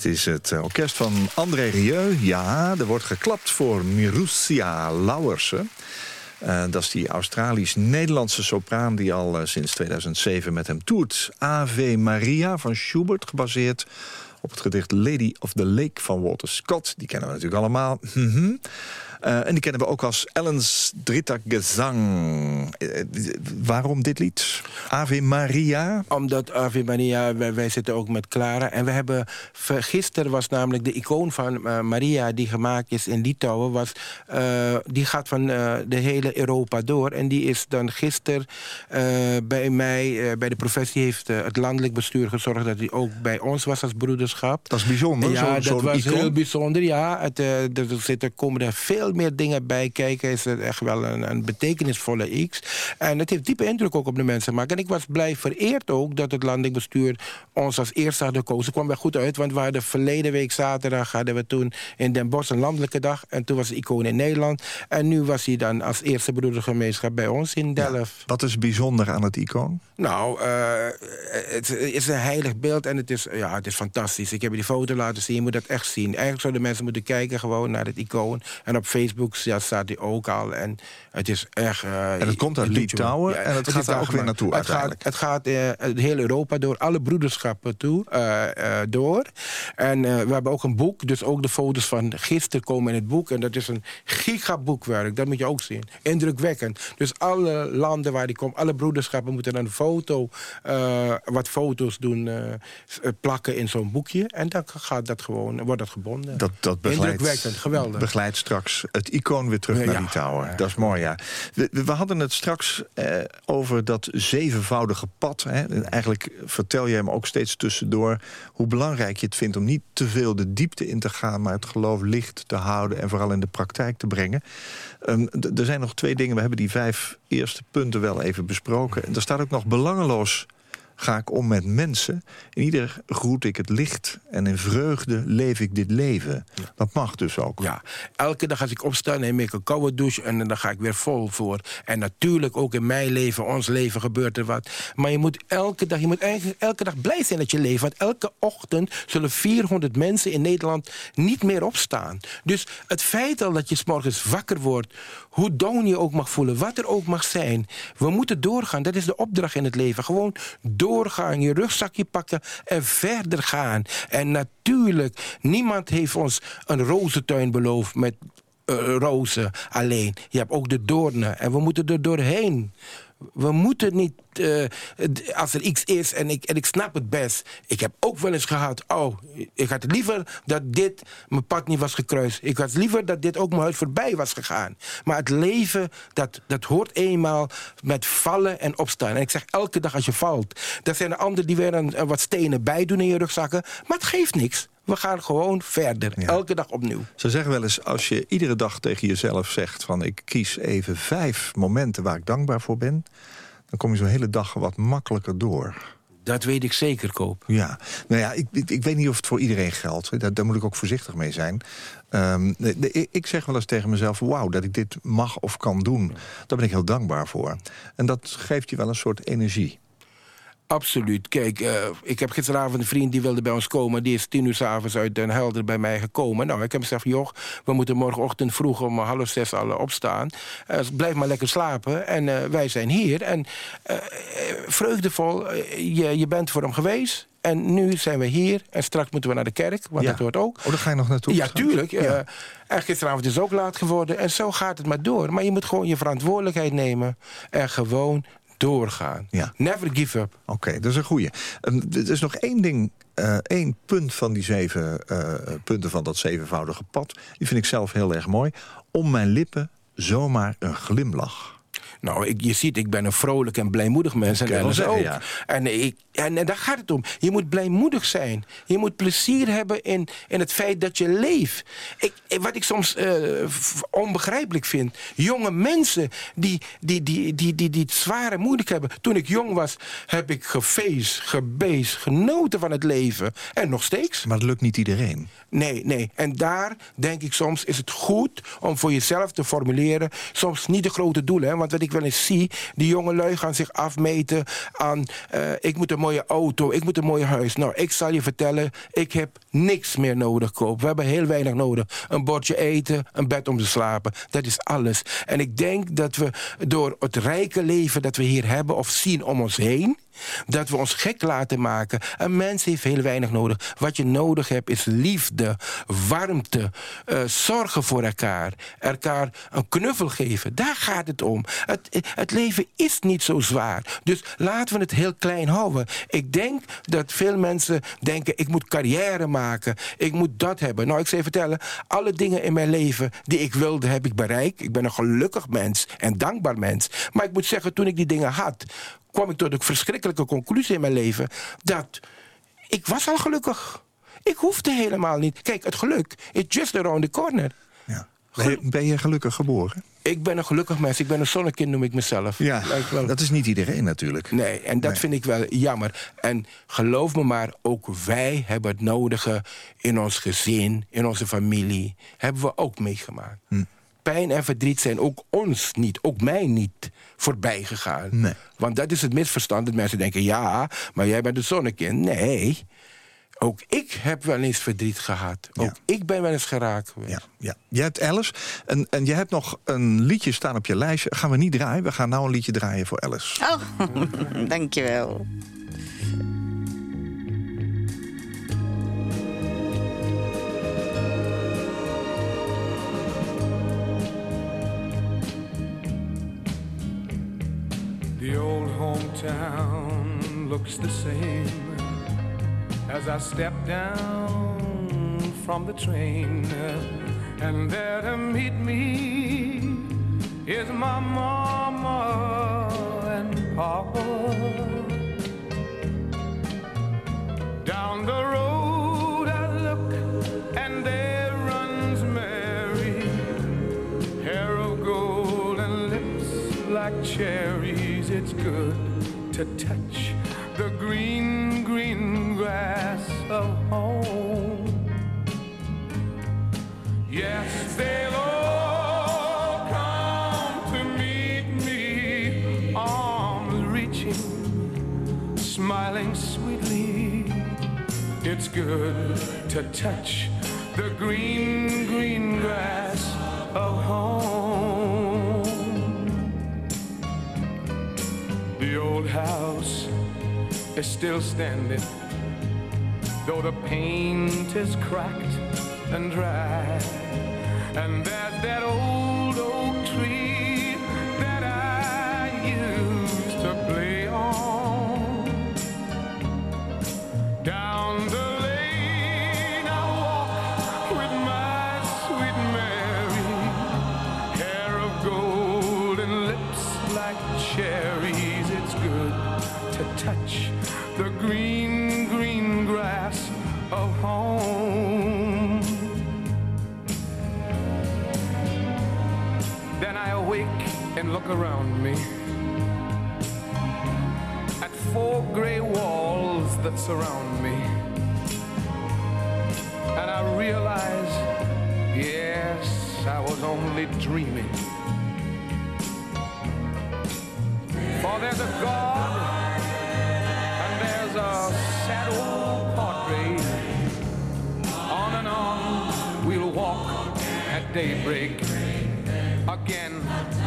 Is het eh, orkest van André Rieu. Ja, er wordt geklapt voor Mirusia Lauwersen. Eh, dat is die Australisch-Nederlandse sopraan... die al eh, sinds 2007 met hem toert. Ave Maria van Schubert, gebaseerd op het gedicht Lady of the Lake van Walter Scott. Die kennen we natuurlijk allemaal. Mhm. En die kennen we ook als Ellens Dritta Gezang. Waarom dit lied? Ave Maria? Omdat Ave Maria, wij, wij zitten ook met Clara. En we hebben, gisteren was namelijk de icoon van eh, Maria... die gemaakt is in Litouwen. Was, eh, die gaat van eh, de hele Europa door. En die is dan gisteren bij mij, bij de professie... heeft het landelijk bestuur gezorgd dat hij ook bij ons was als broederschap. Dat is bijzonder, Ja, dat was icoon. heel bijzonder, ja. Het, er, zitten, komen er veel meer dingen bij kijken. Is het echt wel een, een betekenisvolle X. En het heeft diepe indruk ook op de mensen gemaakt. Ik was blij vereerd ook dat het landelijk bestuur ons als eerste had gekozen. kwam wel goed uit, want we hadden verleden week zaterdag... hadden we toen in Den Bosch een landelijke dag. En toen was de icoon in Nederland. En nu was hij dan als eerste broedergemeenschap bij ons in Delft. Wat is bijzonder aan het icoon? Nou, eh, het is een heilig beeld en het is, ja, het is fantastisch. Ik heb je die foto laten zien, je moet dat echt zien. Eigenlijk zouden mensen moeten kijken gewoon naar het icoon. En op Facebook ja, staat hij ook al. En het is echt... eh, En het komt uit Litouwen en het gaat daar ook weer naartoe Het gaat, het gaat eh, het heel Europa door, alle broederschappen toe, eh, eh, door. En eh, we hebben ook een boek, dus ook de foto's van gisteren komen in het boek. En dat is een gigaboekwerk, dat moet je ook zien. Indrukwekkend. Dus alle landen waar die komen, alle broederschappen moeten een foto, eh, wat foto's doen, eh, eh, plakken in zo'n boekje. En dan gaat dat gewoon, wordt dat gebonden. Dat, dat begeleidt, Indrukwekkend, geweldig. begeleidt straks het icoon weer terug naar ja. Litouwen. Dat is mooi, ja. We, we hadden het straks eh, over dat zevenvoudige pad. Hè. En eigenlijk vertel je hem ook steeds tussendoor... hoe belangrijk je het vindt om niet te veel de diepte in te gaan... maar het geloof licht te houden en vooral in de praktijk te brengen. Ehm, er zijn nog twee dingen. We hebben die vijf eerste punten wel even besproken. En er staat ook nog belangeloos ga ik om met mensen. In ieder groet ik het licht en in vreugde leef ik dit leven. Dat mag dus ook. Ja, elke dag als ik opsta neem ik een koude douche en dan ga ik weer vol voor. En natuurlijk ook in mijn leven, ons leven gebeurt er wat. Maar je moet elke dag, je moet eigenlijk elke dag blij zijn dat je leeft. Want elke ochtend zullen 400 mensen in Nederland niet meer opstaan. Dus het feit al dat je 's morgens wakker wordt, hoe down je ook mag voelen, wat er ook mag zijn. We moeten doorgaan, dat is de opdracht in het leven. Gewoon doorgaan, je rugzakje pakken en verder gaan. En natuurlijk, niemand heeft ons een rozentuin beloofd met eh, rozen alleen. Je hebt ook de doornen en we moeten er doorheen. We moeten niet, eh, als er iets is en ik, en ik snap het best. Ik heb ook wel eens gehad, oh, ik had liever dat dit mijn pad niet was gekruist. Ik had liever dat dit ook mijn huid voorbij was gegaan. Maar het leven, dat, dat hoort eenmaal met vallen en opstaan. En ik zeg elke dag als je valt. Er zijn er anderen die weer een, een wat stenen bij doen in je rugzakken. Maar het geeft niks. We gaan gewoon verder, Ja. elke dag opnieuw. Ze zeggen wel eens, als je iedere dag tegen jezelf zegt... van ik kies even vijf momenten waar ik dankbaar voor ben... dan kom je zo'n hele dag wat makkelijker door. Dat weet ik zeker, Koop. Ja, nou ja, ik, ik, ik weet niet of het voor iedereen geldt. Daar, daar moet ik ook voorzichtig mee zijn. Ehm, ik zeg wel eens tegen mezelf... wauw, dat ik dit mag of kan doen. Daar ben ik heel dankbaar voor. En dat geeft je wel een soort energie. Absoluut. Kijk, eh, ik heb gisteravond een vriend die wilde bij ons komen. Die is tien uur s'avonds uit Den Helder bij mij gekomen. Nou, ik heb gezegd, joh, we moeten morgenochtend vroeg om half zes al eh, opstaan. Eh, blijf maar lekker slapen. En eh, wij zijn hier. En vreugdevol, je, je bent voor hem geweest. En nu zijn we hier. En straks moeten we naar de kerk, want Ja. dat hoort ook. Oh, daar ga je nog naartoe? Ja, straks? tuurlijk. Ja. en gisteravond is ook laat geworden. En zo gaat het maar door. Maar je moet gewoon je verantwoordelijkheid nemen. En gewoon doorgaan. Ja. Never give up. Oké, dat is een goeie. Ehm, Er is nog één ding, eh, één punt van die zeven eh, punten van dat zevenvoudige pad. Die vind ik zelf heel erg mooi. Om mijn lippen zomaar een glimlach. Nou, ik, je ziet, ik ben een vrolijk en blijmoedig mens. En zeggen, ook. ja. En, ik, en, en daar gaat het om. Je moet blijmoedig zijn. Je moet plezier hebben in, in het feit dat je leeft. Ik, wat ik soms eh, onbegrijpelijk vind. Jonge mensen die, die, die, die, die, die het zwaar en moeilijk hebben. Toen ik jong was, heb ik gefeest, gebeest, genoten van het leven. En nog steeds. Maar dat lukt niet iedereen. Nee, nee. En daar denk ik soms is het goed om voor jezelf te formuleren. Soms niet de grote doelen. Hè? Want wat ik wel eens zie, die jonge lui gaan zich afmeten aan... eh, ik moet een mooie auto, ik moet een mooi huis. Nou, ik zal je vertellen, ik heb niks meer nodig, Koop. We hebben heel weinig nodig. Een bordje eten, een bed om te slapen. Dat is alles. En ik denk dat we door het rijke leven dat we hier hebben of zien om ons heen... Dat we ons gek laten maken. Een mens heeft heel weinig nodig. Wat je nodig hebt is liefde, warmte, eh, zorgen voor elkaar. Elkaar een knuffel geven. Daar gaat het om. Het, het leven is niet zo zwaar. Dus laten we het heel klein houden. Ik denk dat veel mensen denken... ik moet carrière maken, ik moet dat hebben. Nou, ik zal je vertellen... alle dingen in mijn leven die ik wilde, heb ik bereikt. Ik ben een gelukkig mens en dankbaar mens. Maar ik moet zeggen, toen ik die dingen had kwam ik tot de verschrikkelijke conclusie in mijn leven... dat ik was al gelukkig. Ik hoefde helemaal niet. Kijk, het geluk is just around the corner. Ja. Ben, ben je gelukkig geboren? Ik ben een gelukkig mens. Ik ben een zonnekind, noem ik mezelf. Wel. dat is niet iedereen natuurlijk. Nee, en dat Nee. vind ik wel jammer. En geloof me maar, ook wij hebben het nodige in ons gezin, in onze familie. Hebben we ook meegemaakt. Hm. Pijn en verdriet zijn ook ons niet, ook mij niet, voorbij gegaan. Nee. Want dat is het misverstand dat mensen denken... ja, maar jij bent een zonnekind. Nee, ook ik heb wel eens verdriet gehad. Ook ik ben wel eens geraakt geweest. Ja, ja. Jij hebt Alice en, en je hebt nog een liedje staan op je lijstje. Gaan we niet draaien, we gaan nou een liedje draaien voor Alice. Oh, dankjewel. The old hometown looks the same as I step down from the train. And there to meet me is my mama and papa. Down the road I look and there runs Mary hair of gold and lips like cherries. It's good to touch the green, green grass of home. Yes, they'll all come to meet me, arms reaching, smiling sweetly. It's good to touch the green, green grass of home. The old house is still standing, though the paint is cracked and dry. And there's that old look around me at four gray walls that surround me. And I realize, yes, I was only dreaming. For there's a God and there's a sad old portrait. On and on we'll walk at daybreak. Again,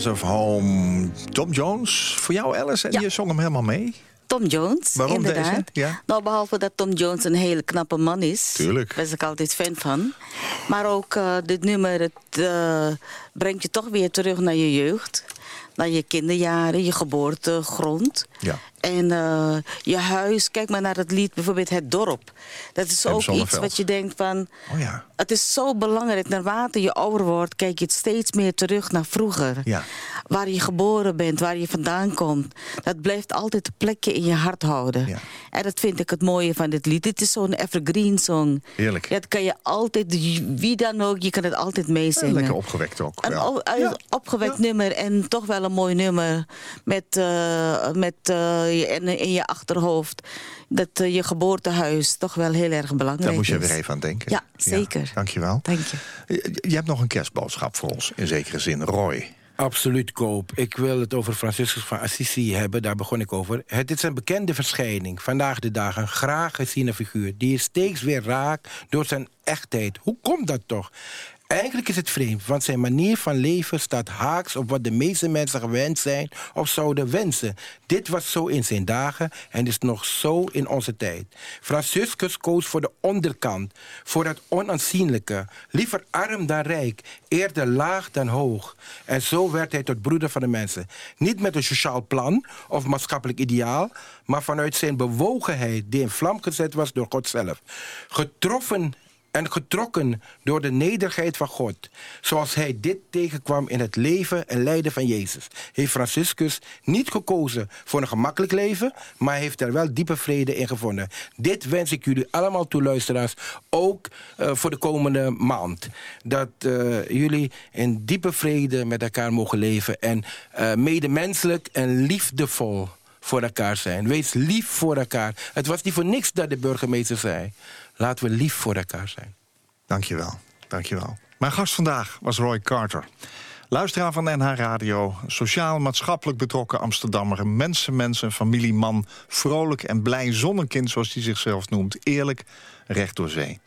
grass of home. Tom Jones, voor jou Alice, en Ja. je zong hem helemaal mee. Tom Jones, Waarom inderdaad. deze? Ja. Nou, behalve dat Tom Jones een hele knappe man is. Tuurlijk. Daar was ik altijd fan van. Maar ook eh, dit nummer, het eh, brengt je toch weer terug naar je jeugd. Naar je kinderjaren, je geboortegrond. Ja. En eh, je huis, kijk maar naar het lied, bijvoorbeeld Het Dorp. Dat is ook iets wat je denkt van... Oh ja. Het is zo belangrijk. Naarmate je ouder wordt, kijk je steeds meer terug naar vroeger. Ja. Waar je geboren bent, waar je vandaan komt. Dat blijft altijd een plekje in je hart houden. Ja. En dat vind ik het mooie van dit lied. Het is zo'n evergreen song. Heerlijk. Dat kan je altijd, wie dan ook, je kan het altijd meezingen. Lekker opgewekt ook. Een opgewekt nummer en toch wel een mooi nummer. Met, eh, met eh, je, in, in je achterhoofd. Dat eh, je geboortehuis toch wel heel erg belangrijk Daar moest je is. weer even aan denken. Ja, zeker. dankjewel. Dank je. Je, je hebt nog een kerstboodschap voor ons, in zekere zin. Roy. Absoluut koop. Ik wil het over Franciscus van Assisi hebben, daar begon ik over. Het is een bekende verschijning, vandaag de dag een graag geziene figuur... die je steeds weer raakt door zijn echtheid. Hoe komt dat toch? Eigenlijk is het vreemd, want zijn manier van leven staat haaks op wat de meeste mensen gewend zijn of zouden wensen. Dit was zo in zijn dagen en is nog zo in onze tijd. Franciscus koos voor de onderkant, voor het onaanzienlijke. Liever arm dan rijk, eerder laag dan hoog. En zo werd hij tot broeder van de mensen. Niet met een sociaal plan of maatschappelijk ideaal, maar vanuit zijn bewogenheid die in vlam gezet was door God zelf. Getroffen en getrokken door de nederigheid van God. Zoals hij dit tegenkwam in het leven en lijden van Jezus. Heeft Franciscus niet gekozen voor een gemakkelijk leven... maar heeft er wel diepe vrede in gevonden. Dit wens ik jullie allemaal toe, luisteraars. Ook eh, voor de komende maand. Dat eh, jullie in diepe vrede met elkaar mogen leven... en eh, medemenselijk en liefdevol voor elkaar zijn. Wees lief voor elkaar. Het was niet voor niks dat de burgemeester zei. Laten we lief voor elkaar zijn. Dankjewel, dankjewel. Mijn gast vandaag was Roy Carter. Luisteraar van NH Radio, sociaal maatschappelijk betrokken Amsterdammer... een mensenmens, een familieman, vrolijk en blij zonnekind... zoals hij zichzelf noemt, eerlijk, recht door zee.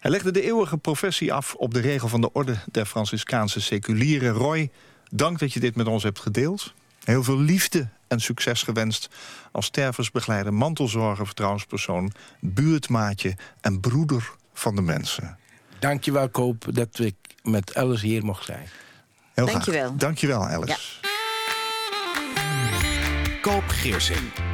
Hij legde de eeuwige professie af op de regel van de orde... der Franciscaanse seculieren. Roy, dank dat je dit met ons hebt gedeeld. Heel veel liefde en succes gewenst als stervensbegeleider, mantelzorger, vertrouwenspersoon... buurtmaatje en broeder van de mensen. Dankjewel, Koop, dat ik met Alice hier mocht zijn. Heel Dankjewel. Graag. Dankjewel, Alice. Ja. Koop Geersing.